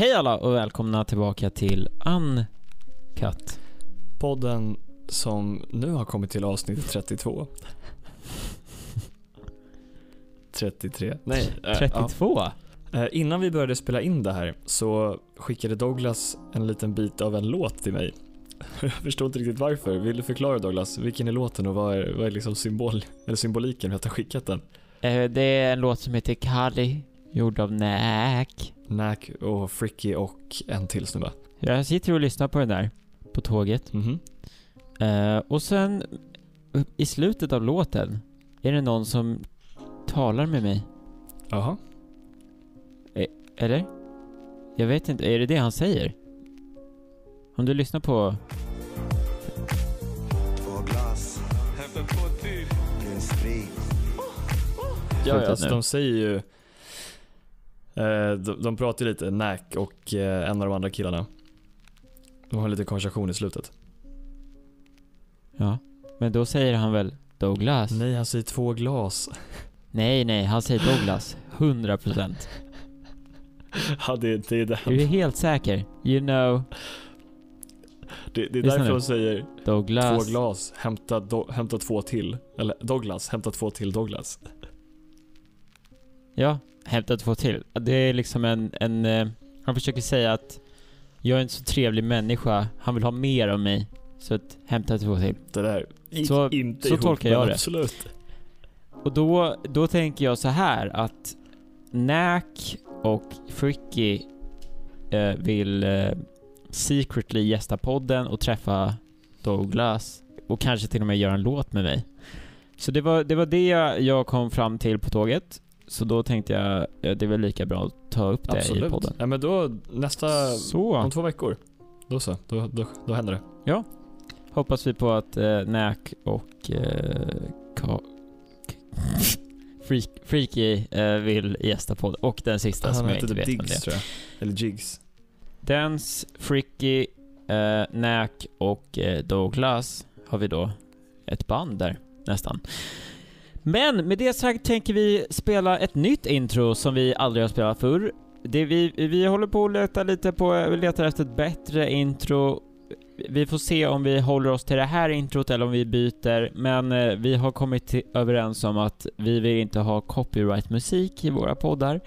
Hej alla och välkomna tillbaka till Uncut. Podden som nu har kommit till avsnitt 32. 33. Nej, äh, 32? ja. Eh, Innan vi började spela in det här så skickade Douglas en liten bit av en låt till mig. Jag förstår inte riktigt varför. Vill du förklara Douglas? Vilken är låten och vad är, vad är liksom symbol, eller symboliken med att ha skickat den? Eh, Det är en låt som heter Kali, gjord av Nack. Nack och Fricky och en till snubbe. Jag sitter och lyssnar på den där på tåget. Mhm. Eh, och sen i slutet av låten är det någon som talar med mig. Jaha. Eller? Jag vet inte, är det det han säger? Om du lyssnar på... Två glas. Din sprit. Ja, Slutet alltså, de säger ju... Eh, de, de pratar ju lite, Nack och eh, en av de andra killarna. De har en liten konversation i slutet. Ja. Men då säger han väl Douglas? Nej, han säger två glas. Nej, nej, han säger Douglas. 100%. Ja, det, det är den. Är du helt säker? You know, Det, det är Lyssna därför de säger Douglas. två glas, hämta, do, hämta två till. Eller Douglas, hämta två till Douglas. Ja, hämta två till. Det är liksom en, en... eh, Han försöker säga att jag är en så trevlig människa, han vill ha mer av mig. Så att hämta två till. Det där gick Så- inte så ihop, tolkar jag det. Absolut. Och då, då tänker jag så här att Nack och Fricky eh, vill eh, secretly gästa podden och träffa Douglas och kanske till och med göra en låt med mig. Så det var det, var det jag, jag kom fram till på tåget. Så då tänkte jag, ja, det är väl lika bra att ta upp det i Absolut. podden. Ja, men då nästa, Så. om två veckor. Då så, då, då, då händer det. hoppas vi på att eh, Nack och eh, Ka- Freak, Freaky eh, vill gästa podden. Och den sista som Han jag heter inte typ vet vem det är. Diggs tror jag. Eller Jigs. Dance, Fricky, eh, Nack och eh, Douglas har vi då ett band där, nästan. Men med det sagt tänker vi spela ett nytt intro som vi aldrig har spelat förr. Det vi, vi håller på att leta lite på, vi letar efter ett bättre intro. Vi får se om vi håller oss till det här introt eller om vi byter, men eh, vi har kommit till, överens om att vi vill inte ha copyright-musik i våra poddar.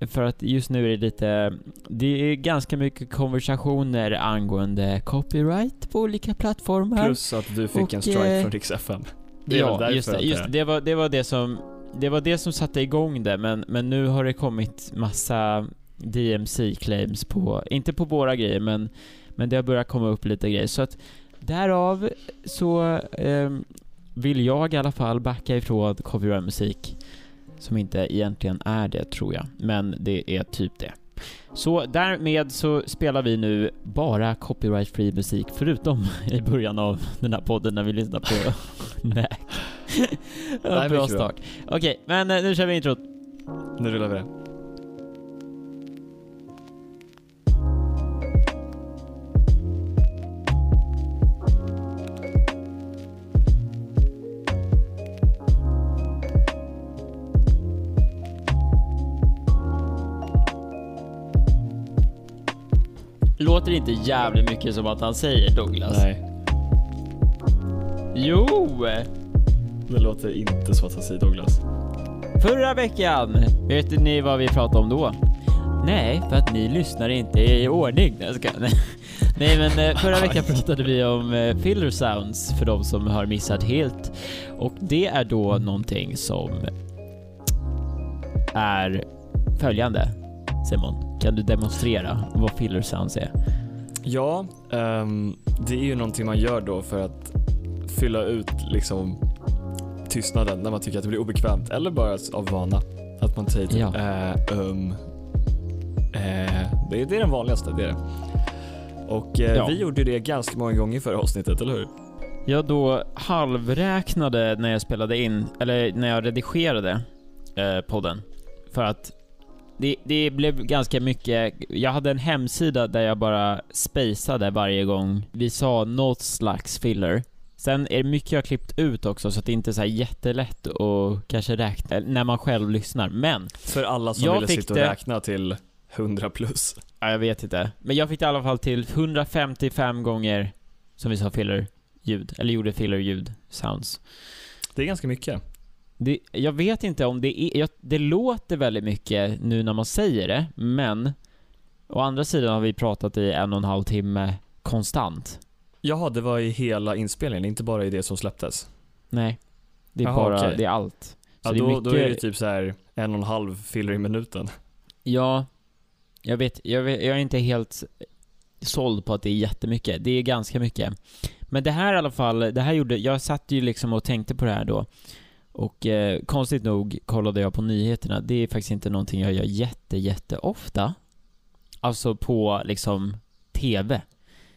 För att just nu är det lite, det är ganska mycket konversationer angående copyright på olika plattformar. Plus att du fick Och, en strike eh, från Rix FM. Det ja, just det. Just det. Var, det var det som, det var det som satte igång det, men, men nu har det kommit massa DMC-claims på, inte på våra grejer, men, men det har börjat komma upp lite grejer. Så att därav så ehm, vill jag i alla fall backa ifrån copyright-musik som inte egentligen är det, tror jag. Men det är typ det. Så därmed så spelar vi nu bara copyright-free musik, förutom i början av den här podden när vi lyssnar på Nej. bra start. Okej, men eh, nu kör vi introt. Nu rullar vi det. Låter inte jävligt mycket som att han säger Douglas? Nej, Jo! det låter inte så att han säger Douglas. Förra veckan, vet ni vad vi pratade om då? Nej, för att ni lyssnar inte i ordning. Nej men eh, förra veckan pratade vi om eh, filler sounds för de som har missat helt. Och det är då någonting som är följande. Simon, kan du demonstrera vad filler sounds är? Ja, ehm, det är ju någonting man gör då för att fylla ut liksom tystnaden när man tycker att det blir obekvämt eller bara av vana. Att man säger typ Ja. eh, um, eh, det, är, det är den vanligaste, det är det. Och eh, Ja. vi gjorde det ganska många gånger förra avsnittet, eller hur? Jag då halvräknade när jag spelade in, eller när jag redigerade podden. För att det, det blev ganska mycket, jag hade en hemsida där jag bara spacade varje gång vi sa något slags filler. Sen är det mycket jag har klippt ut också så att det inte är så jättelätt att kanske räkna när man själv lyssnar. Men För alla som ville sitta och det- räkna till 100 plus. Ja, jag vet inte. Men jag fick det i alla fall till 155 gånger som vi sa filler-ljud, eller gjorde filler-ljud, sounds. Det är ganska mycket. Det, jag vet inte om det är, jag, det låter väldigt mycket nu när man säger det, men å andra sidan har vi pratat i en och en halv timme konstant. Jaha, det var i hela inspelningen, inte bara i det som släpptes. Nej, det är Jaha, bara, okej. det är allt. Så Ja, det är då, mycket, då är det typ så här en och en halv filler i minuten. Ja, jag vet, jag vet, jag är inte helt såld på att det är jättemycket. Det är ganska mycket. Men det här i alla fall, det här gjorde, jag satt ju liksom och tänkte på det här då. Och eh, konstigt nog kollade jag på nyheterna. Det är faktiskt inte någonting jag gör jätte, jätte ofta. Alltså på liksom TV.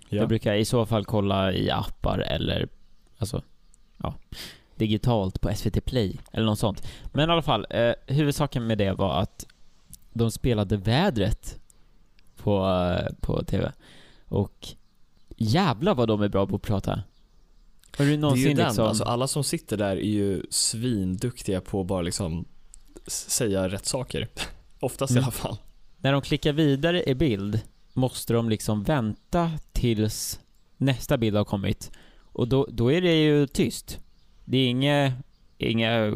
Jag brukar i så fall kolla i appar eller, alltså, ja, digitalt på SVT Play eller något sånt. Men i alla fall, eh, huvudsaken med det var att de spelade vädret på, eh, på TV. Och jävla vad de är bra på att prata. Har du Det är ju någonsin den, liksom... alltså alla som sitter där är ju svinduktiga på att bara liksom säga rätt saker. Oftast i Mm. alla fall. När de klickar vidare i bild måste de liksom vänta tills nästa bild har kommit. Och då, då är det ju tyst. Det är inga, inga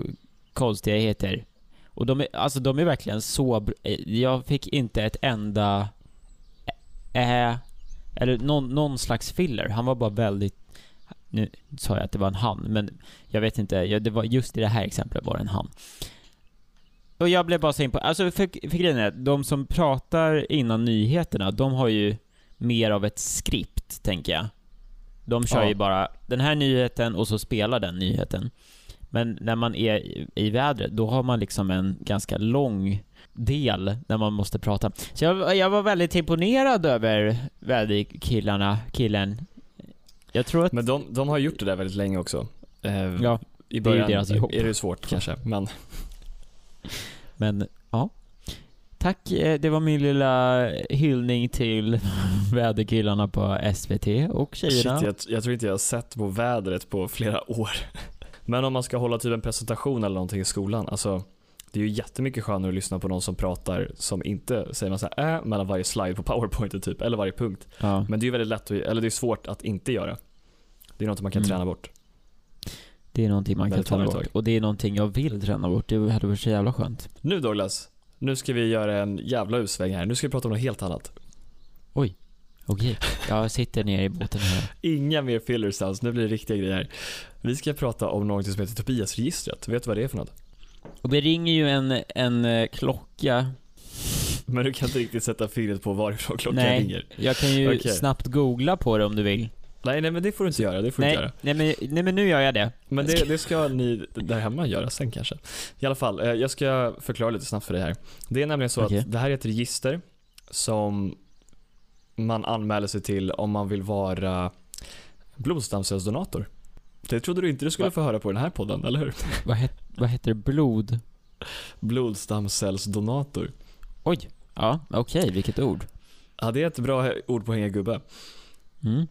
konstigheter. Och de är, alltså de är verkligen så Jag fick inte ett enda äh, eller någon, någon slags filler. Han var bara väldigt nu sa jag att det var en han, men jag vet inte, ja, det var just i det här exemplet var det en han. Och jag blev bara så på, alltså för, för grejen är, de som pratar innan nyheterna, de har ju mer av ett skript, tänker jag. De kör Ja. ju bara den här nyheten och så spelar den nyheten. Men när man är i, i vädret, då har man liksom en ganska lång del där man måste prata. Så jag, jag var väldigt imponerad över väderkillarna, killen. Jag tror att... Men de, de har gjort det där väldigt länge också. Eh, Ja, I det är början deras jobb. är det svårt kanske, men Men ja. Tack, eh, det var min lilla hyllning till väderkillarna på SVT och shit, tjejerna. jag, jag tror inte jag har sett på vädret på flera år. Men om man ska hålla typ en presentation eller någonting i skolan, alltså det är ju jättemycket skönare att lyssna på någon som pratar som inte säger här, äh, mellan varje slide på powerpointet typ, eller varje punkt. Ja. Men det är ju väldigt lätt, att, eller det är svårt att inte göra. Det är något man kan Mm. träna bort. Det är någonting man kan träna bort. Och det är någonting jag vill träna bort. Det hade varit så jävla skönt. Nu Douglas, nu ska vi göra en jävla usväng här. Nu ska vi prata om något helt annat. Okej, jag sitter ner i båten här. Inga mer filler sounds, nu blir det riktiga grejer. Vi ska prata om något som heter Tobias-registret. Vet du vad det är för något? Och det ringer ju en, en eh, klocka. Men du kan inte riktigt sätta fingret på varifrån klockan Nej, ringer. jag kan ju Okej. snabbt googla på det om du vill. Nej, nej men det får du inte göra. Det får Nej, göra. nej, men, nej men nu gör jag det. Men det, det ska ni där hemma göra sen kanske. I alla fall, eh, jag ska förklara lite snabbt för dig här. Det är nämligen så Okej. att det här är ett register som man anmäler sig till om man vill vara blodstamcellsdonator. Det trodde du inte du skulle Va? få höra på den här podden, eller hur? Vad, het, vad heter det? Blod? Blodstamcellsdonator. Oj. Ja, okej, vilket ord. Ja, det är ett bra ord på hänga gubbe. Mm.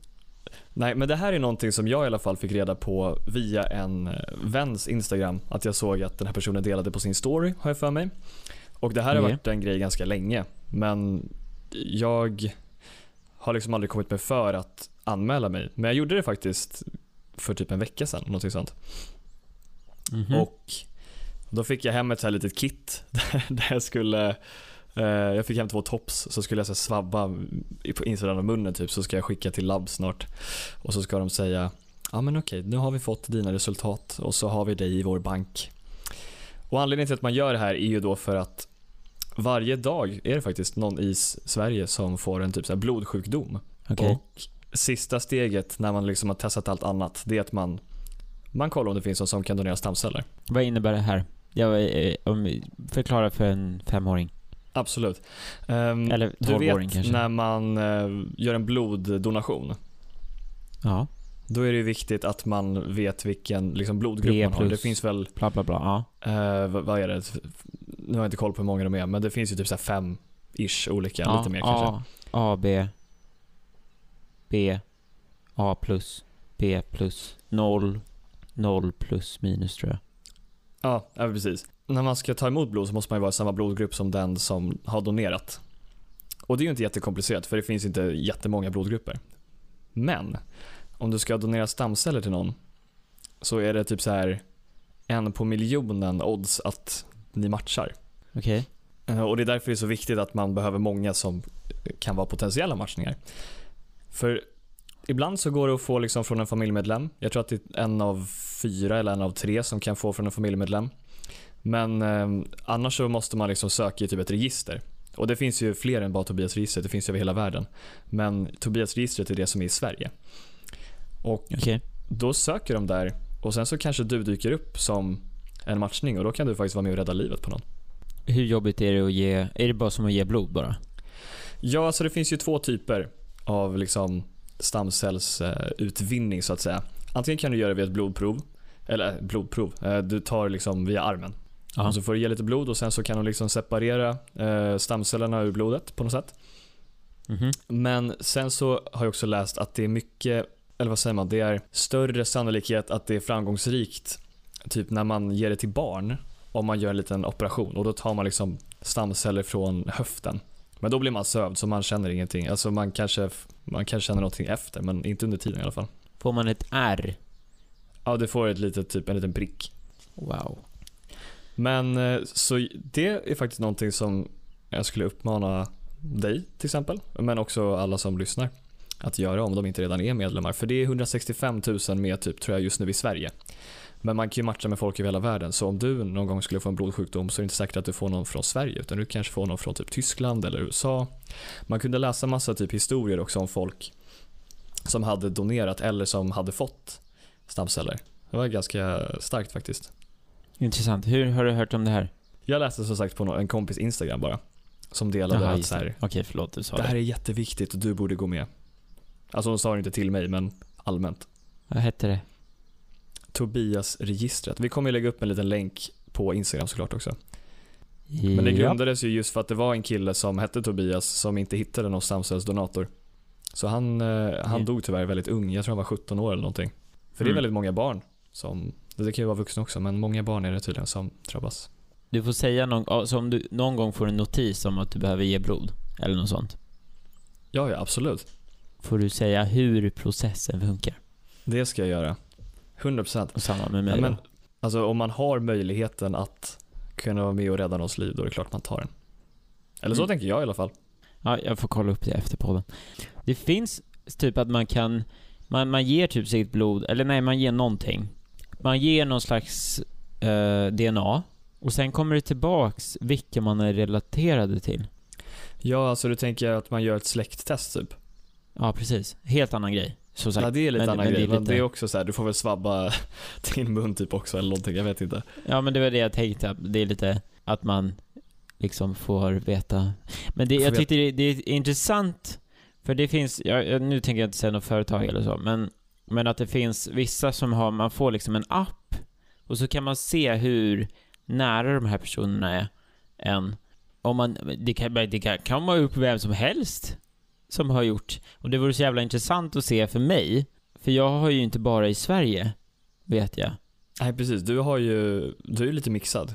Nej, men det här är någonting som jag i alla fall fick reda på via en eh, väns Instagram. Att jag såg att den här personen delade på sin story, har jag för mig. Och det här har Okej. varit en grej ganska länge. Men jag har liksom aldrig kommit mig för att anmäla mig. Men jag gjorde det faktiskt för typ en vecka sedan, något sånt. Mhm. Och då fick jag hem ett så här litet kit där, där jag skulle eh, jag fick hem två tops, så skulle jag så svabba på insidan av munnen typ, så ska jag skicka till labb snart. Och så ska de säga, ja men okej, nu har vi fått dina resultat och så har vi dig i vår bank. Och anledningen till att man gör det här är ju då för att varje dag är det faktiskt någon i Sverige som får en typ så blodsjukdom. Okej. Och sista steget när man liksom har testat allt annat, det är att man, man kollar om det finns någon som kan donera stamceller. Vad innebär det här? Jag, eh, om, förklara för en femåring. Absolut. Ehm, Eller du 12-åring vet kanske. när man eh, gör en bloddonation, Ja, då är det viktigt att man vet vilken liksom, blodgrupp B man har. Det finns väl, bla bla bla. Ja. eh, vad är det? Nu har jag inte koll på hur många de är, men det finns ju typ så fem ish olika, ja, lite mer kanske. A, A, B, B, A plus, B plus, 0, 0 plus minus tror jag. Ja, ja, precis. När man ska ta emot blod så måste man ju vara i samma blodgrupp som den som har donerat. Och det är ju inte jättekomplicerat för det finns inte jättemånga blodgrupper. Men om du ska donera stamceller till någon så är det typ så här en på miljonen odds att ni matchar. Okej. Eh, Och det är därför det är så viktigt att man behöver många som kan vara potentiella matchningar. För ibland så går det att få liksom från en familjemedlem. Jag tror att det är en av fyra eller en av tre som kan få från en familjemedlem. Men eh, annars så måste man liksom söka i typ ett register. Och det finns ju fler än bara Tobias-registret, det finns ju över hela världen. Men Tobias-registret är det som är i Sverige. Och Okej. då söker de där och sen så kanske du dyker upp som en matchning och då kan du faktiskt vara med och rädda livet på någon. Hur jobbigt är det att ge, är det bara som att ge blod bara? Ja, alltså det finns ju två typer av liksom stamcellsutvinning så att säga. Antingen kan du göra det via ett blodprov, eller blodprov, eh, du tar liksom via armen. Och så får du ge lite blod och sen så kan de liksom separera eh, stamcellerna ur blodet på något sätt. Mhm. Men sen så har jag också läst att det är mycket, eller vad säger man, det är större sannolikhet att det är framgångsrikt typ när man ger det till barn om man gör en liten operation och då tar man liksom stamceller från höften. Men då blir man sövd så man känner ingenting. Alltså man kanske, man kanske känner någonting efter men inte under tiden i alla fall. Får man ett R? Ja, du får ett litet, typ en liten prick. Wow. Men eh, så det är faktiskt någonting som jag skulle uppmana dig till exempel, men också alla som lyssnar att göra om de inte redan är medlemmar. För det är 165 000 med typ tror jag just nu i Sverige. Men man kan ju matcha med folk över hela världen. Så om du någon gång skulle få en blodsjukdom så är det inte säkert att du får någon från Sverige utan du kanske får någon från typ Tyskland eller USA. Man kunde läsa massa typ historier också om folk som hade donerat eller som hade fått stamceller. Det var ganska starkt faktiskt. Intressant. Hur har du hört om det här? Jag läste som sagt på en kompis Instagram bara. Som delade Jaha, att så det. här, Okej, förlåt. Du sa det. här är jätteviktigt och du borde gå med. Alltså hon sa det inte till mig men allmänt. Vad hette det? Tobias-registret. Vi kommer lägga upp en liten länk på Instagram såklart också. Men det grundades ju just för att det var en kille som hette Tobias som inte hittade någon stamcellsdonator. Så han, eh, han dog tyvärr väldigt ung, jag tror han var 17 år eller någonting. För det är Mm. väldigt många barn som, det kan ju vara vuxna också, men många barn är det tydligen som drabbas. Du får säga någon, ja, så om du någon gång får en notis om att du behöver ge blod, eller något sånt. Ja, ja absolut. Får du säga hur processen funkar. Det ska jag göra. 100%. Och samma med mig Ja, men, alltså om man har möjligheten att kunna vara med och rädda någons liv, då är det klart man tar den. Eller så Mm. tänker jag i alla fall. Ja, jag får kolla upp det efter podden. Det finns typ att man kan, man, man ger typ sitt blod, eller nej, man ger någonting. Man ger någon slags eh, DNA och sen kommer det tillbaks vilka man är relaterade till. Ja, alltså du tänker att man gör ett släkttest typ? Ja, precis. Helt annan grej. Så sagt. Ja, det är lite Men- annan men det grej, är men lite- det är också så här, du får väl svabba din mun typ också eller någonting, jag vet inte. Ja, men det var det jag tänkte. Det är lite att man liksom får veta. Men det, Får jag tyckte det, det är intressant, för det finns, jag- nu tänker jag inte säga något företag eller så, men, men att det finns vissa som har, man får liksom en app och så kan man se hur nära de här personerna är en. Om man, det kan, det kan, kan vara upp vem som helst som har gjort. Och det vore så jävla intressant att se för mig, för jag har ju inte bara i Sverige, vet jag. Nej precis, du har ju, du är lite mixad.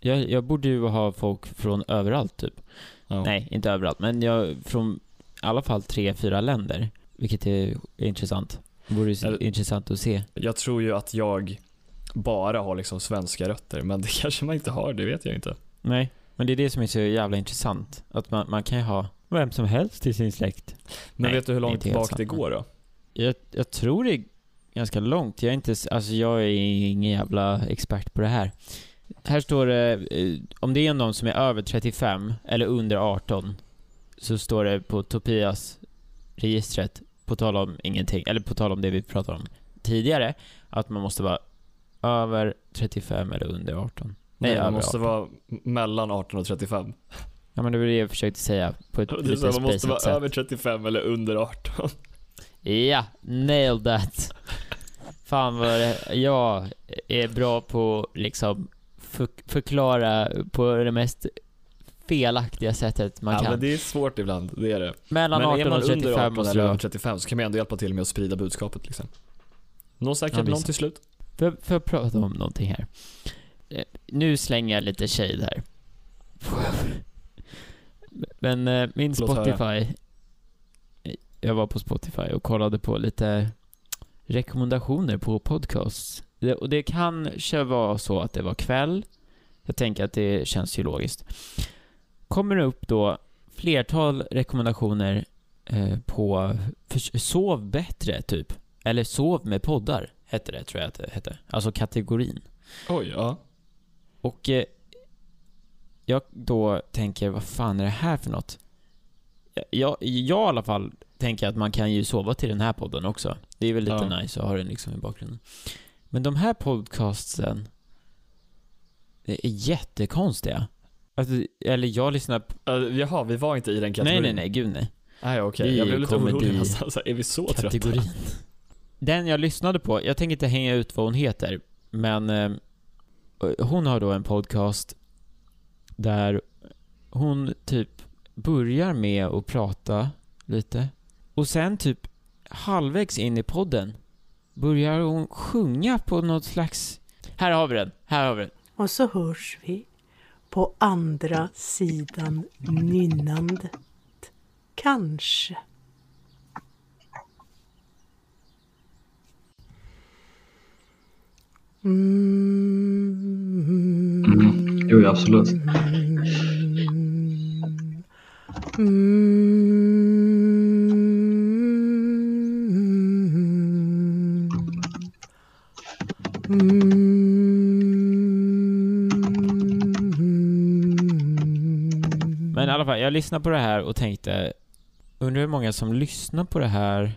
Jag, jag borde ju ha folk från överallt typ. Ja. Nej, inte överallt, men jag från i alla fall tre, fyra länder. Vilket är, intressant. Vore ju Eller- intressant att se. Jag tror ju att jag bara har liksom svenska rötter, men det kanske man inte har, det vet jag inte. Nej, men det är det som är så jävla intressant. Att man, man kan ju ha vem som helst i sin släkt. Men Nej, vet du hur långt sant, det går då? Jag, jag tror det är ganska långt. Jag är inte, alltså jag är ingen jävla expert på det här. Här står det, eh, om det är någon som är över 35 eller under 18 så står det på Topias registret, på tal om ingenting, eller på tal om det vi pratade om tidigare, att man måste vara över 35 eller under 18. Nej, Nej, man måste 18. vara mellan 18 och 35. Ja men det var det jag försökte säga på ett lite här, man måste vara sätt. över 35 eller under 18. Ja, nailed that. Fan vad det, jag är bra på liksom för, förklara på det mest felaktiga sättet man ja, kan. men det är svårt ibland, det är det. Mellan men är 18 man och under 35 18 måste eller du över ha. 35 så kan man ändå hjälpa till med att sprida budskapet liksom. Nå Ja, säkert är någon till slut. Får jag- får jag prata om någonting här? Eh, Nu slänger jag lite shade här. Men eh, min. Spotify, jag var på Spotify och kollade på lite rekommendationer på podcasts. Det, och det kanske var så att det var kväll. Jag tänker att det känns ju logiskt. Kommer det upp då flertal rekommendationer eh, på för, sov bättre, typ. Eller sov med poddar, hette det, tror jag att det hette. Alltså kategorin. Oj, ja. Och eh, jag då tänker, vad fan är det här för något? Jag, jag, i alla fall tänker att man kan ju sova till den här podden också. Det är väl lite Ja. nice att ha den liksom i bakgrunden. Men de här podcastsen är jättekonstiga. Alltså, eller jag lyssnar på... Uh, jaha, vi var inte i den Nej, kategorin. nej, nej, gud nej. Nej, okej. Vi Jag blev lite orolig nästan. Så här, Är vi så trötta? Kategorin. Den jag lyssnade på, jag tänker inte hänga ut vad hon heter, men eh, hon har då en podcast där hon typ börjar med att prata lite och sen typ halvvägs in i podden börjar hon sjunga på något slags... Här har vi den, här har vi den. Och så hörs vi på andra sidan nynnandet. Kanske. Mm. Mm. Jo, ja, absolut. Men i alla fall, jag lyssnade på det här och tänkte, undrar hur många som lyssnar på det här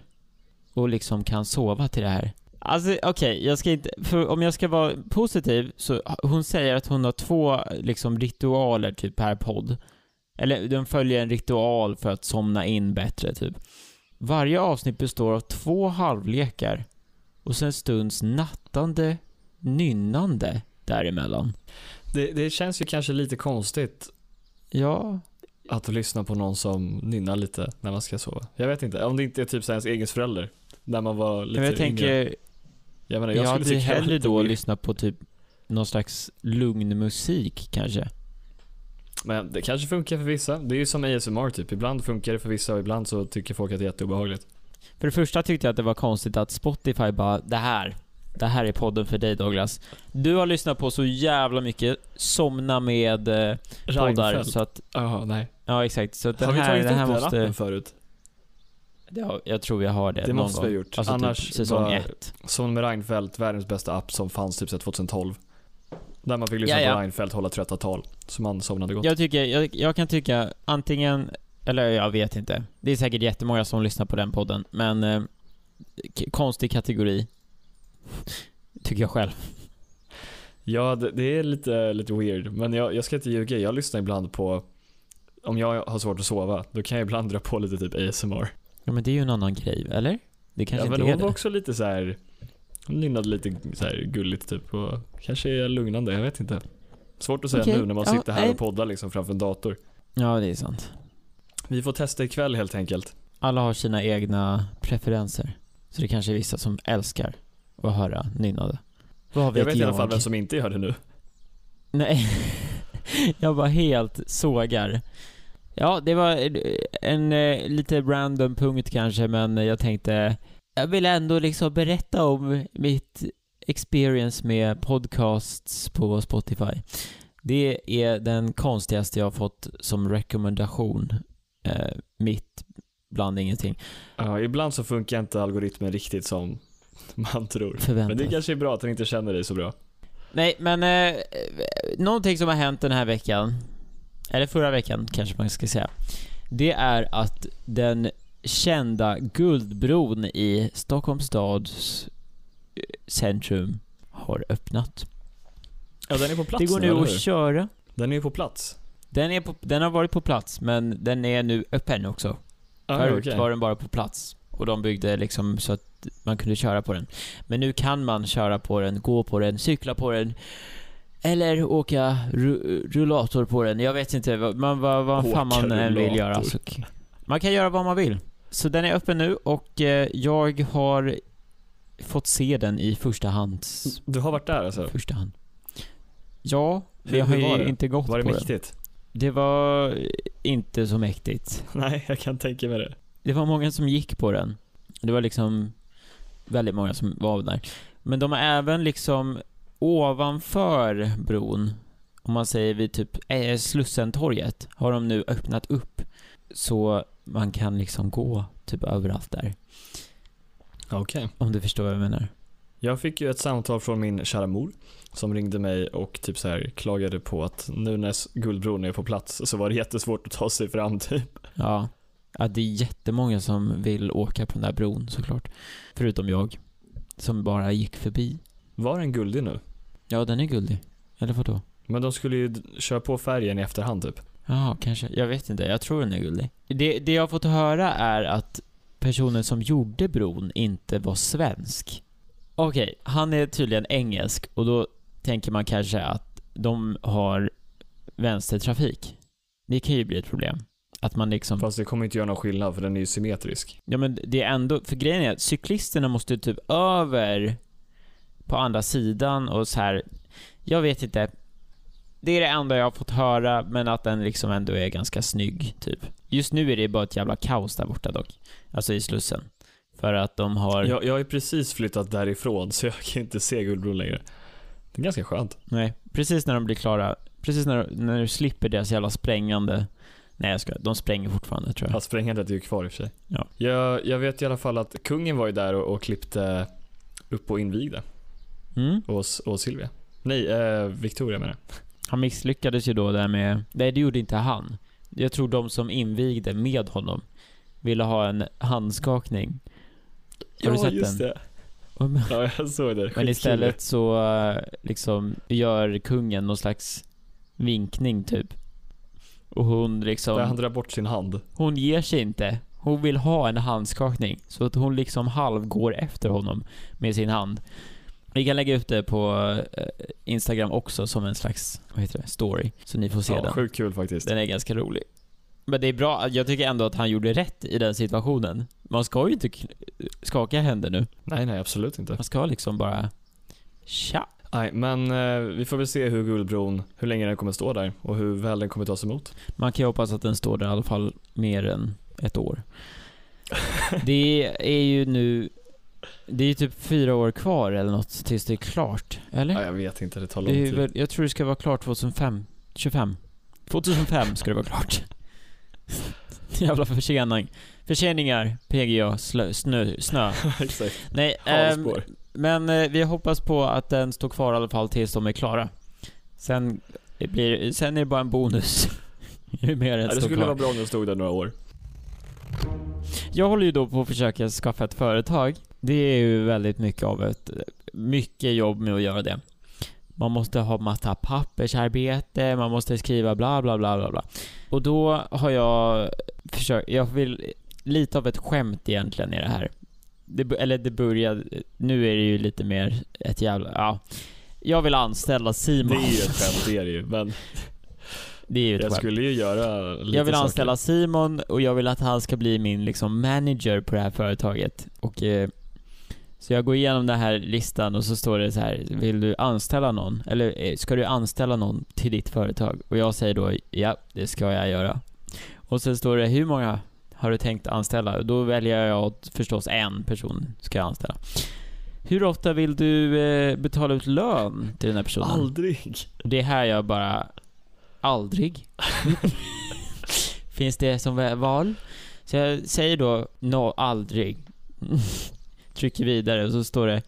och liksom kan sova till det här. Alltså okej, jag ska inte, för om jag ska vara positiv så, hon säger att hon har två liksom ritualer typ per podd. Eller de följer en ritual för att somna in bättre typ. Varje avsnitt består av två halvlekar och sen stunds nattande, nynnande däremellan. Det, det känns ju kanske lite konstigt Ja, att lyssna på någon som nynnar lite när man ska sova. Jag vet inte, om det inte är typ ens egen förälder. När man var lite men jag yngre. tänker, Jag, menar, Jag, jag, skulle hade hellre då lyssnat på typ någon slags lugn musik kanske. Men det kanske funkar för vissa. Det är ju som ASMR typ. Ibland funkar det för vissa och ibland så tycker folk att det är jätteobehagligt. För det första tyckte jag att det var konstigt att Spotify bara, det här, det här är podden för dig Douglas. Du har lyssnat på så jävla mycket Somna med eh, poddar, så att, Jaha, nej. ja exakt. Så att den här, tagit det här den måste, förut? Ja, jag tror jag har det, Det någon måste vi gång. ha gjort. Alltså Annars typ säsong var- ett. Som med Reinfeldt, världens bästa app som fanns typ sedan 2012. Där man fick lyssna Ja, ja. på Reinfeldt hålla trötta tal. Så man somnade gott. Jag tycker, jag, jag kan tycka antingen, eller jag vet inte. Det är säkert jättemånga som lyssnar på den podden, men eh, konstig kategori. Tycker jag själv. Ja, det, det är lite, lite weird. Men jag, jag ska inte ljuga, jag lyssnar ibland på om jag har svårt att sova, då kan jag ibland dra på lite typ ASMR. Ja men det är ju en annan grej, eller? Det kanske ja, men inte är hon var det. också lite så här. Hon nynnade lite så här gulligt typ och kanske är lugnande, jag vet inte. Svårt att säga Okej, nu när man ja, sitter här nej. och poddar liksom framför en dator. Ja, det är sant. Vi får testa ikväll helt enkelt. Alla har sina egna preferenser. Så det kanske är vissa som älskar att höra nynnade. Vad vet Jag vet i alla jag? fall vem som inte gör det nu. Nej. jag var helt sågar. Ja, det var en eh, lite random punkt kanske, men jag tänkte jag vill ändå liksom berätta om mitt experience med podcasts på Spotify. Det är den konstigaste jag har fått som rekommendation. Eh, mitt bland ingenting. Ja, ibland så funkar inte algoritmen riktigt som man tror. Förväntat. Men det kanske är bra att den inte känner dig så bra. Nej, men eh, någonting som har hänt den här veckan, eller förra veckan kanske man ska säga, det är att den kända Guldbron i Stockholms stads eh, centrum har öppnat. Ja, den är på plats Det går nu, eller att köra. Den är ju på plats. Den, är på, den har varit på plats, men den är nu öppen också. Ah, Förut okej. var den bara på plats. Och de byggde liksom så att man kunde köra på den. Men nu kan man köra på den, gå på den, cykla på den. Eller åka ru- rullator på den. Jag vet inte vad, man, vad, vad fan man än vill rullator. göra. Så, man kan göra vad man vill. Så den är öppen nu och eh, jag har fått se den i första hand. Du har varit där alltså? Första hand. Ja, men jag har var ju det? inte gått Var det på den. mäktigt? Det var inte så mäktigt. Nej, jag kan tänka mig det. Det var många som gick på den. Det var liksom väldigt många som var där. Men de har även liksom ovanför bron, om man säger vid typ eh, Slussentorget, har de nu öppnat upp så man kan liksom gå typ överallt där. Okej. Om du förstår vad jag menar. Jag fick ju ett samtal från min kära mor som ringde mig och typ så här klagade på att nu när Guldbron är på plats så var det jättesvårt att ta sig fram typ. Ja. ja, det är jättemånga som vill åka på den där bron såklart. Förutom jag, som bara gick förbi. Var den guldig nu? Ja, den är guldig. Eller vadå? Men de skulle ju köra på färgen i efterhand typ. Ja, kanske. Jag vet inte. Jag tror den är gullig. Det, det jag har fått höra är att personen som gjorde bron inte var svensk. Okej, han är tydligen engelsk och då tänker man kanske att de har vänstertrafik. Det kan ju bli ett problem. Att man liksom... Fast det kommer inte göra någon skillnad för den är ju symmetrisk. Ja men det är ändå, för grejen är att cyklisterna måste typ över på andra sidan och så här. Jag vet inte. Det är det enda jag har fått höra, men att den liksom ändå är ganska snygg, typ. Just nu är det bara ett jävla kaos där borta dock. Alltså i Slussen. För att de har... Jag, jag har ju precis flyttat därifrån så jag kan inte se Guldbron längre. Det är ganska skönt. Nej, precis när de blir klara. Precis när, när du slipper deras jävla sprängande... Nej jag ska, de spränger fortfarande tror jag. Ja, sprängandet är ju kvar i och för sig. Ja. Jag, jag vet i alla fall att kungen var ju där och, och klippte upp och invigde. Mm. Och, och Silvia. Nej, eh, Victoria menar jag. Han misslyckades ju då där med... Nej, det gjorde inte han. Jag tror de som invigde med honom ville ha en handskakning. Har du sett den? det. Ja, jag såg det. Men istället så eh, liksom gör kungen någon slags vinkning typ. Och hon Där liksom, han drar bort sin hand. hon ger sig inte. Hon vill ha en handskakning. Så att hon liksom halvgår efter honom med sin hand. Vi kan lägga ut det på eh, Instagram också som en slags, vad heter det, story. Så ni får se Ja, den. sjukt kul faktiskt. Den är ganska rolig. Men det är bra, jag tycker ändå att han gjorde rätt i den situationen. Man ska ju inte skaka händer nu. Nej, nej, absolut inte. Man ska liksom bara... Tja! Nej, men eh, vi får väl se hur Guldbron, hur länge den kommer stå där och hur väl den kommer tas emot. Man kan ju hoppas att den står där i alla fall mer än ett år. Det är ju nu... Det är ju typ fyra år kvar eller något tills det är klart. Eller? Ja, jag vet inte, det tar lång det tid. väl, jag tror det ska vara klart 2005. 25. 2005 ska det vara klart. Jävla försening. Förseningar, PGA, slö, snö, snö. Exakt. Nej, Halspår. men eh, vi hoppas på att den står kvar i alla fall tills de är klara. Sen, blir, sen är det bara en bonus. Ju mer den Ja, det skulle kvar. vara bra om den stod där några år. Jag håller ju då på att försöka skaffa ett företag. Det är ju väldigt mycket av ett, mycket jobb med att göra det. Man måste ha massa pappersarbete, man måste skriva bla bla bla bla bla. Och då har jag försökt, jag vill, lite av ett skämt egentligen i det här. Det, eller det började, nu är det ju lite mer ett jävla, ja. Jag vill anställa Det Simon. är ju ett skämt, det är det ju. Men Det är ju ett jag skämt. skulle ju göra lite Jag vill saker. anställa Simon och jag vill att han ska bli min liksom manager på det här företaget. Och, eh, så jag går igenom den här listan och så står det så här, vill du anställa någon? Eller eh, ska du anställa någon till ditt företag? Och jag säger då, ja, det ska jag göra. Och sen står det, hur många har du tänkt anställa? Och då väljer jag att förstås en person ska jag anställa. Hur ofta vill du eh, betala ut lön till den här personen? Aldrig. Det är här jag bara... Aldrig. Finns det som val? Så jag säger då no, aldrig. Trycker vidare och så står det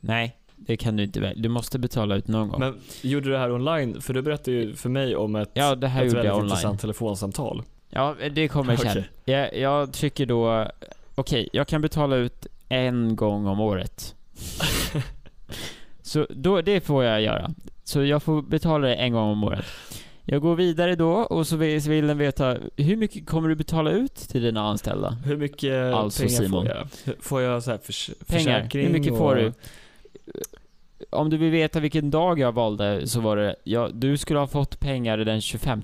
Nej, det kan du inte välja. Du måste betala ut någon gång. Men gjorde du det här online? För du berättade ju för mig om ett, ja, det här ett väldigt online. intressant telefonsamtal. Ja, det kommer sen. Okej. Jag, jag trycker då Okej, jag kan betala ut en gång om året. så då, det får jag göra. Så jag får betala det en gång om året. Jag går vidare då och så vill, så vill den veta hur mycket kommer du betala ut till dina anställda? Hur mycket Alltså, pengar Simon. får jag? Får jag så här förs- Pengar. försäkring Hur mycket och... får du? Om du vill veta vilken dag jag valde så var det, ja, du skulle ha fått pengar den 25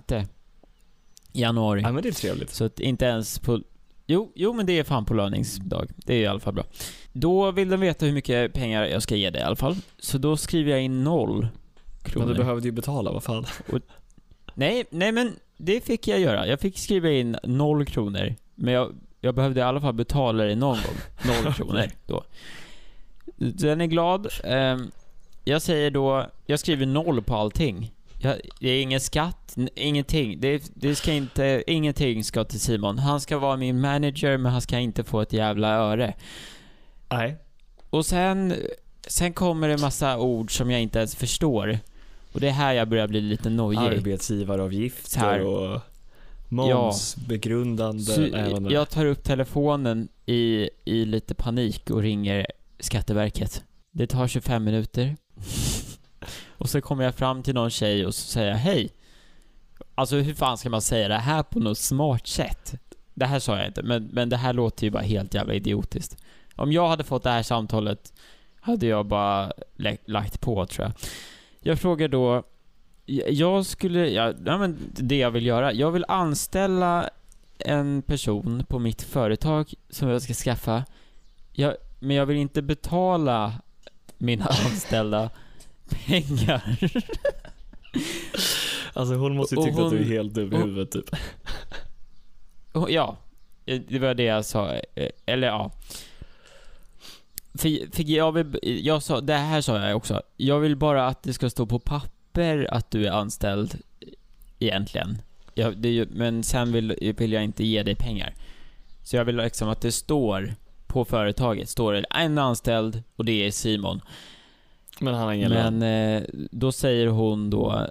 januari. Ja men det är trevligt. Så att inte ens på... Jo, jo men det är fan på löningsdag. Det är i alla fall bra. Då vill de veta hur mycket pengar jag ska ge dig i alla fall. Så då skriver jag in noll kronor. Men du behövde ju betala, vad fan. Nej, nej men det fick jag göra. Jag fick skriva in noll kronor. Men jag, jag behövde i alla fall betala det någon gång. Noll kronor då. Den är glad. Ehm, jag säger då, jag skriver noll på allting. Jag, det är ingen skatt, ingenting. Det, det ska inte, ingenting ska till Simon. Han ska vara min manager, men han ska inte få ett jävla öre. Nej. Och sen, sen kommer det massa ord som jag inte ens förstår. Och det är här jag börjar bli lite nojig. Arbetsgivaravgifter och momsbegrundande. Även jag tar upp telefonen i, i lite panik och ringer Skatteverket. Det tar 25 minuter. och så kommer jag fram till någon tjej och så säger jag hej. Alltså hur fan ska man säga det här på något smart sätt? Det här sa jag inte, men, men det här låter ju bara helt jävla idiotiskt. Om jag hade fått det här samtalet hade jag bara lagt på tror jag. Jag frågar då, jag skulle, ja, ja men det jag vill göra, jag vill anställa en person på mitt företag som jag ska skaffa. Jag, men jag vill inte betala mina anställda pengar. Alltså hon måste ju tycka att du är hon- helt dum i huvudet typ. Ja, det var det jag sa. eh, Eller ja. För jag vill, jag sa, det här sa jag också. Jag vill bara att det ska stå på papper att du är anställd egentligen. Ja, det, men sen vill, vill jag inte ge dig pengar. Så jag vill liksom att det står på företaget, står det en anställd och det är Simon. Men han har ingen. Men eh, då säger hon då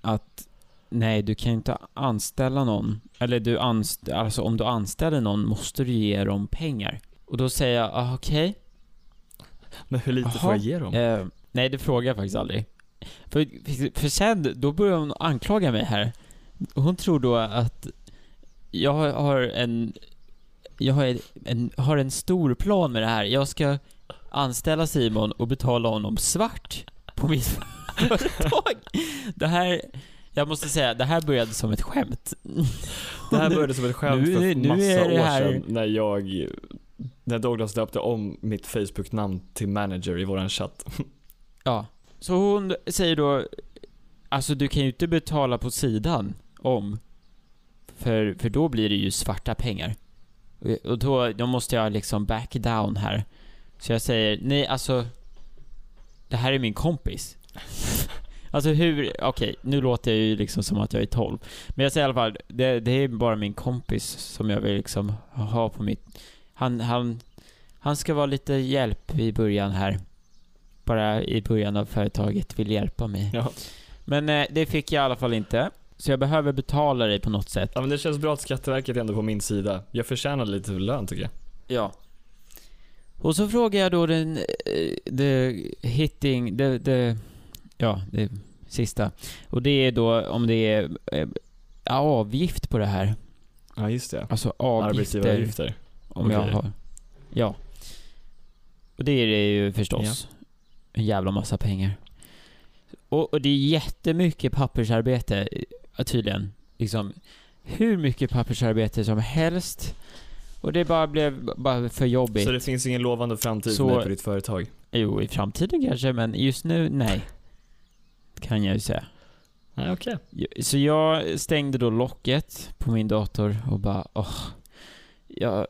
att nej, du kan inte anställa någon. Eller du anst alltså om du anställer någon måste du ge dem pengar. Och då säger jag, ah, okej. Men hur lite Jaha. får jag ge dem? Eh, nej, det frågar jag faktiskt aldrig. För, för, sen, då börjar hon anklaga mig här. Hon tror då att jag har- en, jag har en, har en stor plan med det här. Jag ska anställa Simon och betala honom svart på mitt företag. Det här, jag måste säga, det här började som ett skämt. Det här började som ett skämt Nu- för nu massa är det år här- sedan när jag när Douglas döpte om mitt Facebook-namn till manager i våran chatt. Ja. Så hon säger då, alltså du kan ju inte betala på sidan om, för, för då blir det ju svarta pengar. Och- då, då måste jag liksom back down här. Så jag säger, nej alltså, det här är min kompis. Alltså hur, okej, nu låter jag ju liksom som att jag är 12. Men jag säger i alla fall, det, det är bara min kompis som jag vill liksom ha på mitt... Han, han, han ska vara lite hjälp i början här. Bara i början av företaget vill hjälpa mig. Ja. Men eh, det fick jag i alla fall inte. Så jag behöver betala dig på något sätt. ja men det känns bra att Skatteverket är ändå på min sida. Jag förtjänar lite lön tycker jag. Ja. Och så frågar jag då den, eh, the hitting, the, the, ja, det sista. Och det är då om det är eh, avgift på det här. Ja just det. Alltså avgifter. Arbetsgivaravgifter. Om jag Okej. har, ja. Och det är det ju förstås. En jävla massa pengar. Och, och det är jättemycket pappersarbete, eh, tydligen. Liksom, hur mycket pappersarbete som helst. Och det bara blev bara för jobbigt. Så det finns ingen lovande framtid Så- för ditt företag? Jo, i framtiden kanske, men just nu, nej. Kan jag ju säga. Nej okej. Så jag stängde då locket på min dator och bara, åh. Jag,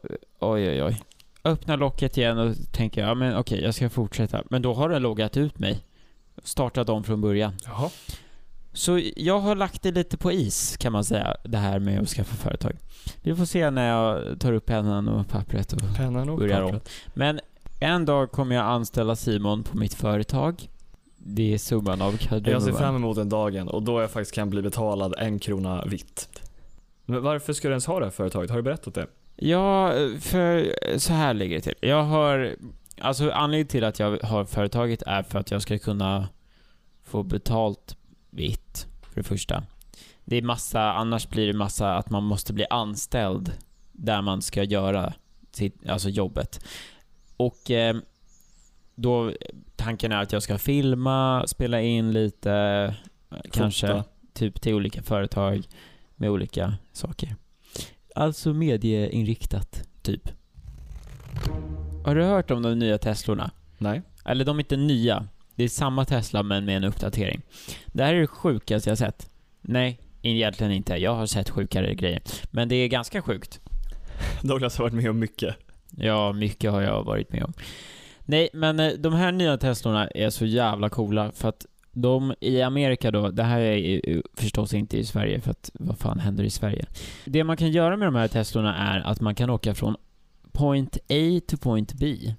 oj, oj, oj. Öppnar locket igen och tänker, ja men okej, jag ska fortsätta. Men då har den loggat ut mig. Startat om från början. Jaha. Så jag har lagt det lite på is, kan man säga, det här med att skaffa företag. Vi får se när jag tar upp pennan och pappret och Pennan och Börjar om. pappret. Men en dag kommer jag anställa Simon på mitt företag. Det är summan av Jag ser kardemumman. fram emot den dagen och då jag faktiskt kan bli betalad en krona vitt. Men varför ska du ens ha det här företaget? Har du berättat det? Ja, för så här ligger det till. Jag har... Alltså anledningen till att jag har företaget är för att jag ska kunna få betalt vitt, för det första. Det är massa, annars blir det massa att man måste bli anställd där man ska göra sitt, alltså jobbet. Och eh, då, tanken är att jag ska filma, spela in lite, eh, kanske Fota. typ till olika företag med olika saker. Alltså medieinriktat, typ. Har du hört om de nya Teslorna? Nej. Eller de är inte nya. Det är samma Tesla men med en uppdatering. Det här är det sjukaste jag sett. Nej, egentligen inte. Jag har sett sjukare grejer. Men det är ganska sjukt. Douglas har varit med om mycket. Ja, mycket har jag varit med om. Nej, men eh, de här nya Teslorna är så jävla coola för att de i Amerika då, det här är förstås inte i Sverige för att vad fan händer i Sverige? Det man kan göra med de här Teslorna är att man kan åka från point A to point B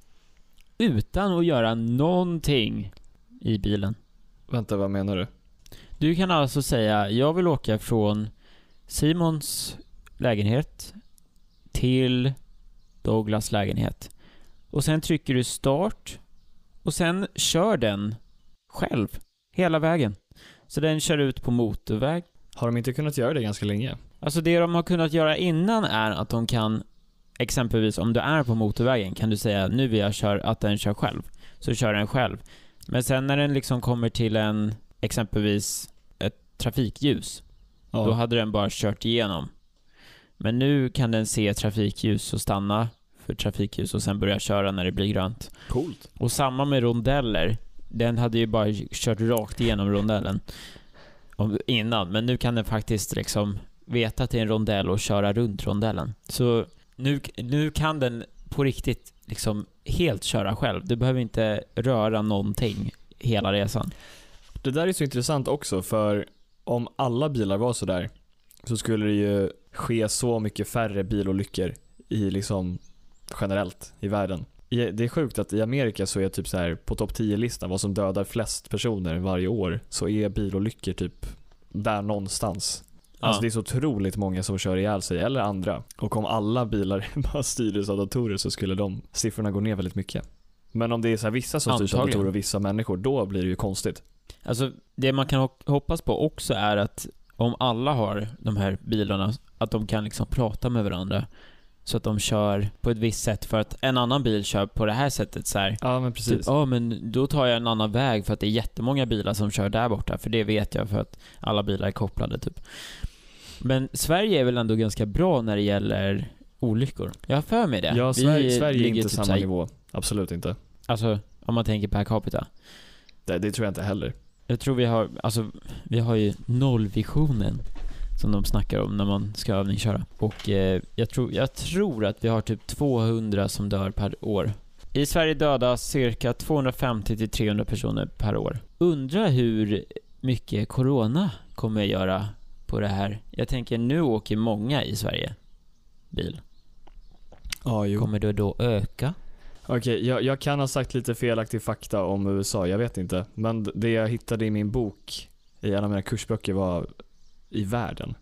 utan att göra någonting i bilen. Vänta, vad menar du? Du kan alltså säga, jag vill åka från Simons lägenhet till Douglas lägenhet. Och sen trycker du start och sen kör den själv hela vägen. Så den kör ut på motorväg. Har de inte kunnat göra det ganska länge? Alltså det de har kunnat göra innan är att de kan exempelvis om du är på motorvägen kan du säga nu vill jag köra, att den kör själv. Så kör den själv. Men sen när den liksom kommer till en, exempelvis ett trafikljus, Ja. då hade den bara kört igenom. Men nu kan den se trafikljus och stanna för trafikljus och sen börja köra när det blir grönt. Coolt. Och samma med rondeller. Den hade ju bara kört rakt igenom rondellen innan, men nu kan den faktiskt liksom veta att det är en rondell och köra runt rondellen. Så nu, nu kan den på riktigt liksom helt köra själv. Du behöver inte röra någonting hela resan. Det där är så intressant också för om alla bilar var sådär så skulle det ju ske så mycket färre bilolyckor i liksom generellt i världen. I, det är sjukt att i Amerika så är typ så här på topp 10-listan vad som dödar flest personer varje år så är bilolyckor typ där någonstans. Alltså det är så otroligt många som kör ihjäl sig eller andra. Och om alla bilar bara styrdes av datorer så skulle de siffrorna gå ner väldigt mycket. Men om det är så vissa som styrs av datorer och vissa människor, då blir det ju konstigt. Alltså, det man kan ho- hoppas på också är att om alla har de här bilarna, att de kan liksom prata med varandra. Så att de kör på ett visst sätt för att en annan bil kör på det här sättet så här. Ja men Typ, precis. ja men då tar jag en annan väg för att det är jättemånga bilar som kör där borta, för det vet jag för att alla bilar är kopplade typ. Men Sverige är väl ändå ganska bra när det gäller olyckor? Jag har för mig det. Ja, Vi Sverige, Sverige är inte typ samma här- nivå. Absolut inte. Alltså, om man tänker per capita. Det, det tror jag inte heller. Jag tror vi har, alltså, vi har ju nollvisionen som de snackar om när man ska övningsköra. Och eh, jag, tror, jag tror att vi har typ 200 som dör per år. I Sverige dödas cirka 250-300 personer per år. Undrar hur mycket Corona kommer att göra på det här. Jag tänker nu åker många i Sverige bil. Ja, jo. Kommer det då öka? Okej, jag, jag kan ha sagt lite felaktig fakta om USA, jag vet inte. Men det jag hittade i min bok, i en av mina kursböcker, var i världen.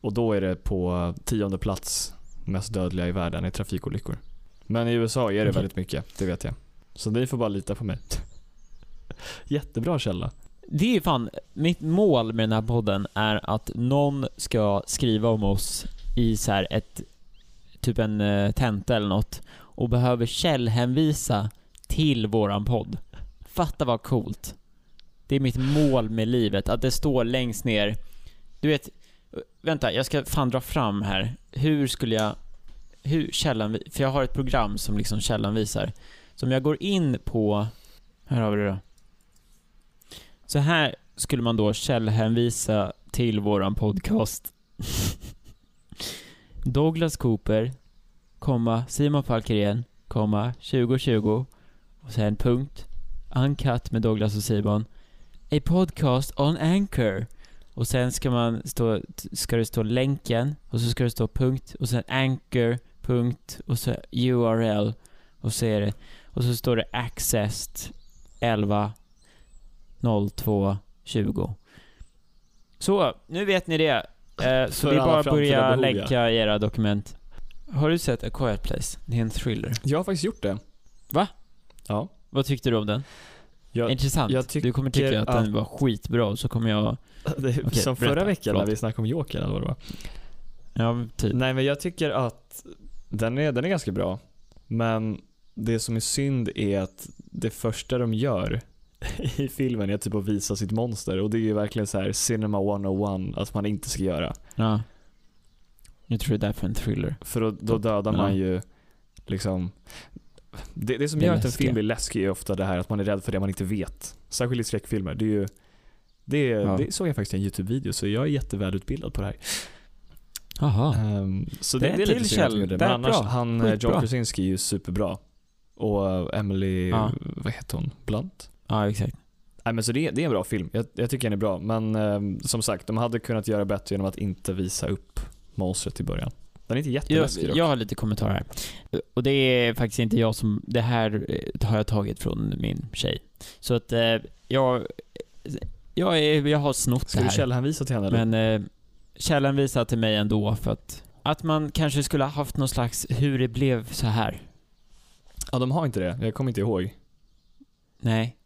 Och då är det på tionde plats mest dödliga i världen i trafikolyckor. Men i USA är det Okej. väldigt mycket, det vet jag. Så ni får bara lita på mig. Jättebra källa. Det är fan, mitt mål med den här podden är att någon ska skriva om oss i så här ett, typ en eh, tenta eller något och behöver källhänvisa till våran podd. Fatta vad coolt. Det är mitt mål med livet, att det står längst ner. Du vet, vänta, jag ska fan dra fram här. Hur skulle jag, hur källan, för jag har ett program som liksom källanvisar. Så om jag går in på, här har vi det då. Så här skulle man då källhänvisa till våran podcast. Douglas Cooper, komma, Simon Falkeren, komma, 2020 och sen punkt, Uncut med Douglas och Simon. A podcast on Anchor. Och sen ska man stå, ska det stå länken och så ska det stå punkt och sen Anchor, punkt och så URL och så är det, och så står det accessed 11 0220. Så, nu vet ni det. Eh, så det är bara att börja behov, ja. länka i era dokument. Har du sett A Quiet Place? Det är en thriller. Jag har faktiskt gjort det. Va? Ja. Vad tyckte du om den? Jag, Intressant. jag du kommer tycka att, att- den var skitbra och så kommer jag... det, Okej, som berätta. förra veckan Förlåt. när vi snackade om Joker eller vad det var. Ja, typ. Nej men jag tycker att den är, den är ganska bra. Men det som är synd är att det första de gör i filmen är typ att visa sitt monster och det är ju verkligen så här cinema 101 att man inte ska göra. Ja. Jag tror det är därför en thriller. För då, då dödar Ja. man ju liksom det, det som Det gör att en läskiga. film blir läskig är ofta det här att man är rädd för det man inte vet. Särskilt i skräckfilmer. Det är ju Det, Ja. det såg jag faktiskt i en YouTube-video så jag är jättevälutbildad på det här. Jaha. Ehm, så Det det, det är lite synd det. Men annars, bra. han, eh, Skitbra. John Krasinski är ju superbra. Och eh, Emily, Ja. vad heter hon? Blunt? Ja, exakt. Nej men så det, det är en bra film. Jag, jag tycker den är bra. Men ehm, som sagt, de hade kunnat göra bättre genom att inte visa upp monstret i början. Den är inte Jag, jätteläskig dock. jag har lite kommentarer här. Och det är faktiskt inte jag som... Det här eh, har jag tagit från min tjej. Så att eh, jag... Jag, är, jag har snott Ska det du här. källhänvisa till henne eller? Men eh, källan visar till mig ändå för att... Att man kanske skulle ha haft någon slags hur det blev så här. Ja, de har inte det. Jag kommer inte ihåg. Nej.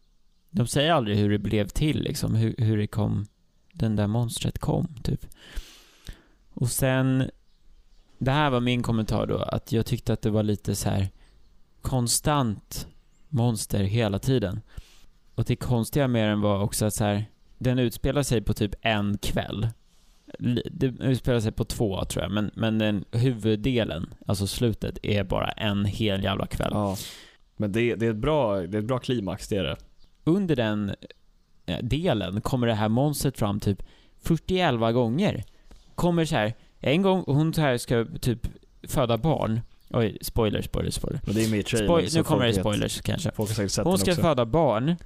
De säger aldrig hur det blev till liksom, hur, hur det kom, den där monstret kom, typ. Och sen, det här var min kommentar då, att jag tyckte att det var lite så här konstant monster hela tiden. Och det konstiga med den var också att så här, den utspelar sig på typ en kväll. Det utspelar sig på två tror jag, men, men den huvuddelen, alltså slutet, är bara en hel jävla kväll. Ja. Men det, det, är ett bra, det är ett bra klimax, det är det. under den eh, delen kommer det här monstret fram typ 41 gånger. Kommer så här, en gång hon så här ska typ föda barn. Oj, spoiler, spoiler, spoiler. Men det är med i trailern. Spoil- nu kommer det folk vet- spoilers kanske. Folk har säkert sett Hon ska också. föda barn.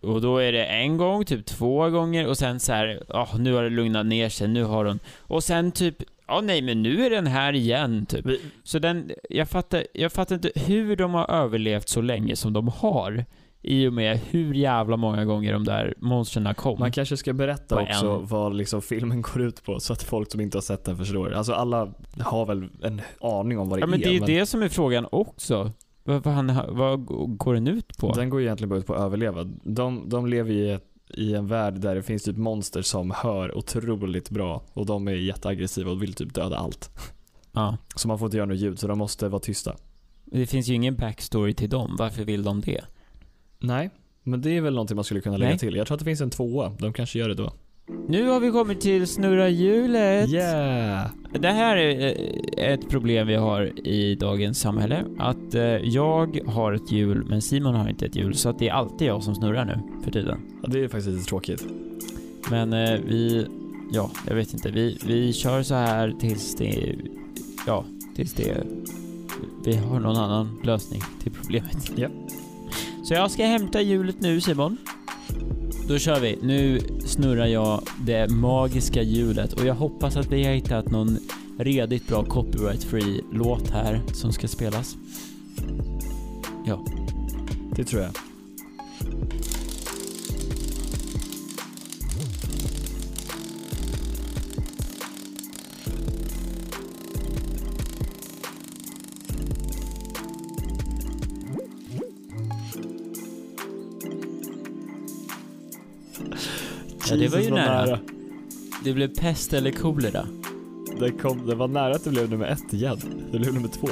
Och då är det en gång, typ två gånger och sen så här, ja nu har det lugnat ner sig, nu har hon... Och sen typ, ja nej men nu är den här igen typ. Vi- Så den, jag fattar, jag fattar inte hur de har överlevt så länge som de har. I och med hur jävla många gånger de där monstren kom. Man kanske ska berätta På också en. vad liksom filmen går ut på så att folk som inte har sett den förstår. Alltså alla har väl en aning om vad det ja men är. det är ju det som är frågan också. Vad, vad, vad går den ut på? Den går egentligen bara ut på att överleva. De, de lever i, ett, i en värld där det finns typ monster som hör otroligt bra och de är jätteaggressiva och vill typ döda allt. Ja. Så man får inte göra något ljud så de måste vara tysta. Det finns ju ingen backstory till dem. Varför vill de det? Nej, men det är väl någonting man skulle kunna lägga Nej. till. Jag tror att det finns en tvåa. De kanske gör det då. Nu har vi kommit till snurra hjulet. Yeah! Det här är eh, ett problem vi har i dagens samhälle. Att eh, jag har ett hjul, men Simon har inte ett hjul. Så att det är alltid jag som snurrar nu för tiden. Ja, det är faktiskt lite tråkigt. Men eh, vi, ja, jag vet inte. Vi, vi kör så här tills det, ja, tills det, vi har någon annan lösning till problemet. Ja. Så jag ska hämta hjulet nu Simon. Då kör vi. Nu snurrar jag det magiska hjulet och jag hoppas att vi har hittat någon redigt bra copyright-free låt här som ska spelas. Ja, Det tror jag. Ja, det var ju vad nära. Det blev pest eller kolera. Det, kom, det var nära att det blev nummer ett igen. Det blev nummer två.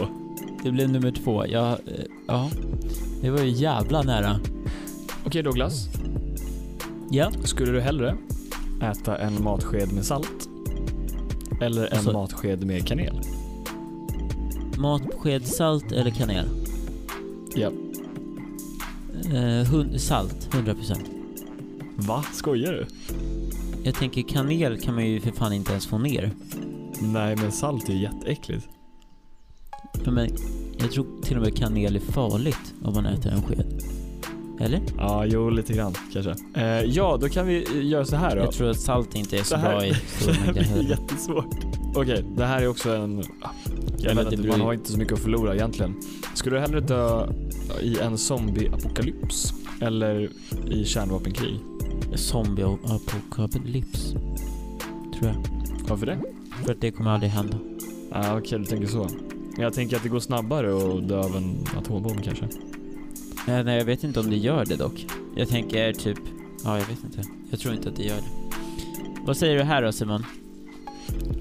Det blev nummer två. Ja, eh, ja. Det var ju jävla nära. Okej Douglas. Ja. Skulle du hellre äta en matsked med salt? Eller en Alltså- matsked med kanel? Matsked salt eller kanel? Ja. Eh, hund, salt, 100%. Va? Skojar du? Jag tänker kanel kan man ju för fan inte ens få ner. Nej men salt är jätteäckligt. Ja, Men jag tror till och med kanel är farligt om man äter en sked. Eller? Ja, jo lite grann kanske. Eh, ja, då kan vi eh, göra så här då. Jag tror att salt inte är så Det här- bra i Det stora här mängder blir jättesvårt. Okej, det här är också en... ah, Jag vet det inte, man ju- har inte så mycket att förlora egentligen. Skulle du hellre dö i en zombie-apokalyps eller i kärnvapenkrig? Zombie-apokalyps. Tror jag. Varför det? För att det kommer aldrig hända. Ah, Okej, du tänker så. Jag tänker att det går snabbare att dö av en atombomb kanske. Nej, nej, jag vet inte om det gör det dock. Jag tänker typ... Ja, jag vet inte. Jag tror inte att det gör det. Vad säger du här då Simon?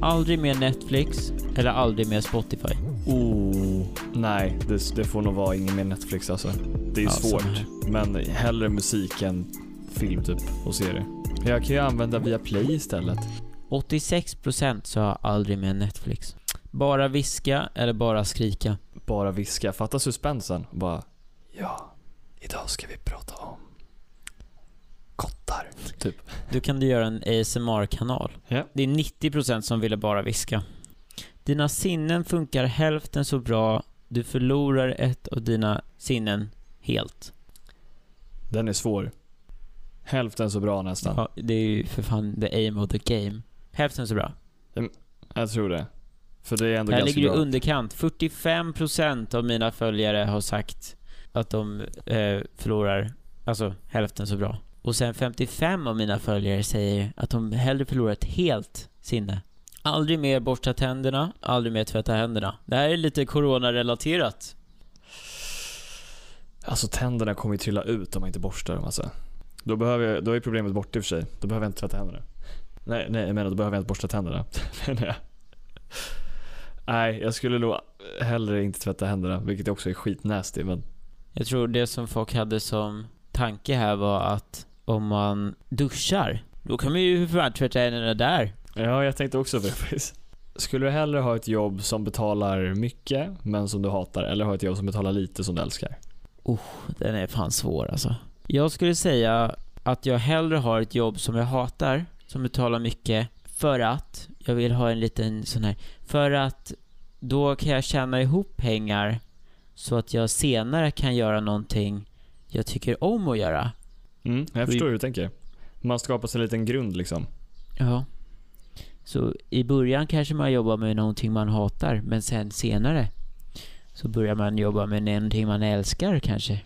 Aldrig mer Netflix eller aldrig mer Spotify? Oh, nej, det, det får nog vara ingen mer Netflix alltså. Det är Ja, svårt. Men hellre musik än film typ och serie. Jag kan ju använda via Play istället. 86% sa aldrig mer Netflix. Bara viska eller bara skrika? Bara viska. Fatta suspensen. Bara, ja, idag ska vi prata om. Kottar. Typ. Du kan du göra en ASMR-kanal. Ja. Det är 90% som ville bara viska. Dina sinnen funkar hälften så bra. Du förlorar ett av dina sinnen helt. Den är svår. Hälften så bra nästan. Ja, det är ju för fan the aim of the game. Hälften så bra. Jag tror det. För det är ändå Här ganska ligger du underkant. 45% av mina följare har sagt att de eh, förlorar, alltså hälften så bra. Och sen 55 av mina följare säger att de hellre förlorar ett helt sinne. Aldrig mer borsta tänderna, aldrig mer tvätta händerna. Det här är lite coronarelaterat. Alltså tänderna kommer ju trilla ut om man inte borstar dem alltså. Då, behöver jag, då är problemet borta i och för sig. Då behöver jag inte tvätta händerna. Nej, nej jag menar då behöver jag inte borsta tänderna. Nej, jag skulle nog hellre inte tvätta händerna, vilket också är skitnasty men Jag tror det som folk hade som tanke här var att om man duschar, då kan man ju för fan tvätta händerna där. Ja, jag tänkte också på det. Skulle du hellre ha ett jobb som betalar mycket men som du hatar eller ha ett jobb som betalar lite som du älskar? Den är fan svår alltså. Jag skulle säga att jag hellre har ett jobb som jag hatar, som betalar mycket, för att jag vill ha en liten sån här, för att då kan jag tjäna ihop pengar så att jag senare kan göra någonting jag tycker om att göra. Mm, jag förstår hur du tänker. Man skapar sig en liten grund liksom. Ja. Så i början kanske man jobbar med någonting man hatar, men sen senare så börjar man jobba med någonting man älskar kanske.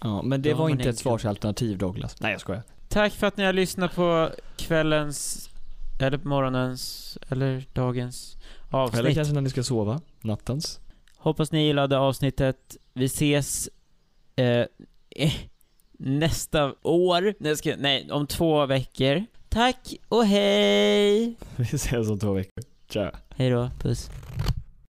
Ja, men det har var man inte en ett svarsalternativ Douglas. Nej jag skojar. Tack för att ni har lyssnat på kvällens, eller morgonens, eller dagens avsnitt. Eller kanske när ni ska sova. Nattens. Hoppas ni gillade avsnittet. Vi ses eh, eh, nästa år. Nej, ska, nej, om två veckor. Tack och hej! Vi ses om två veckor. Tja. Hej då, puss.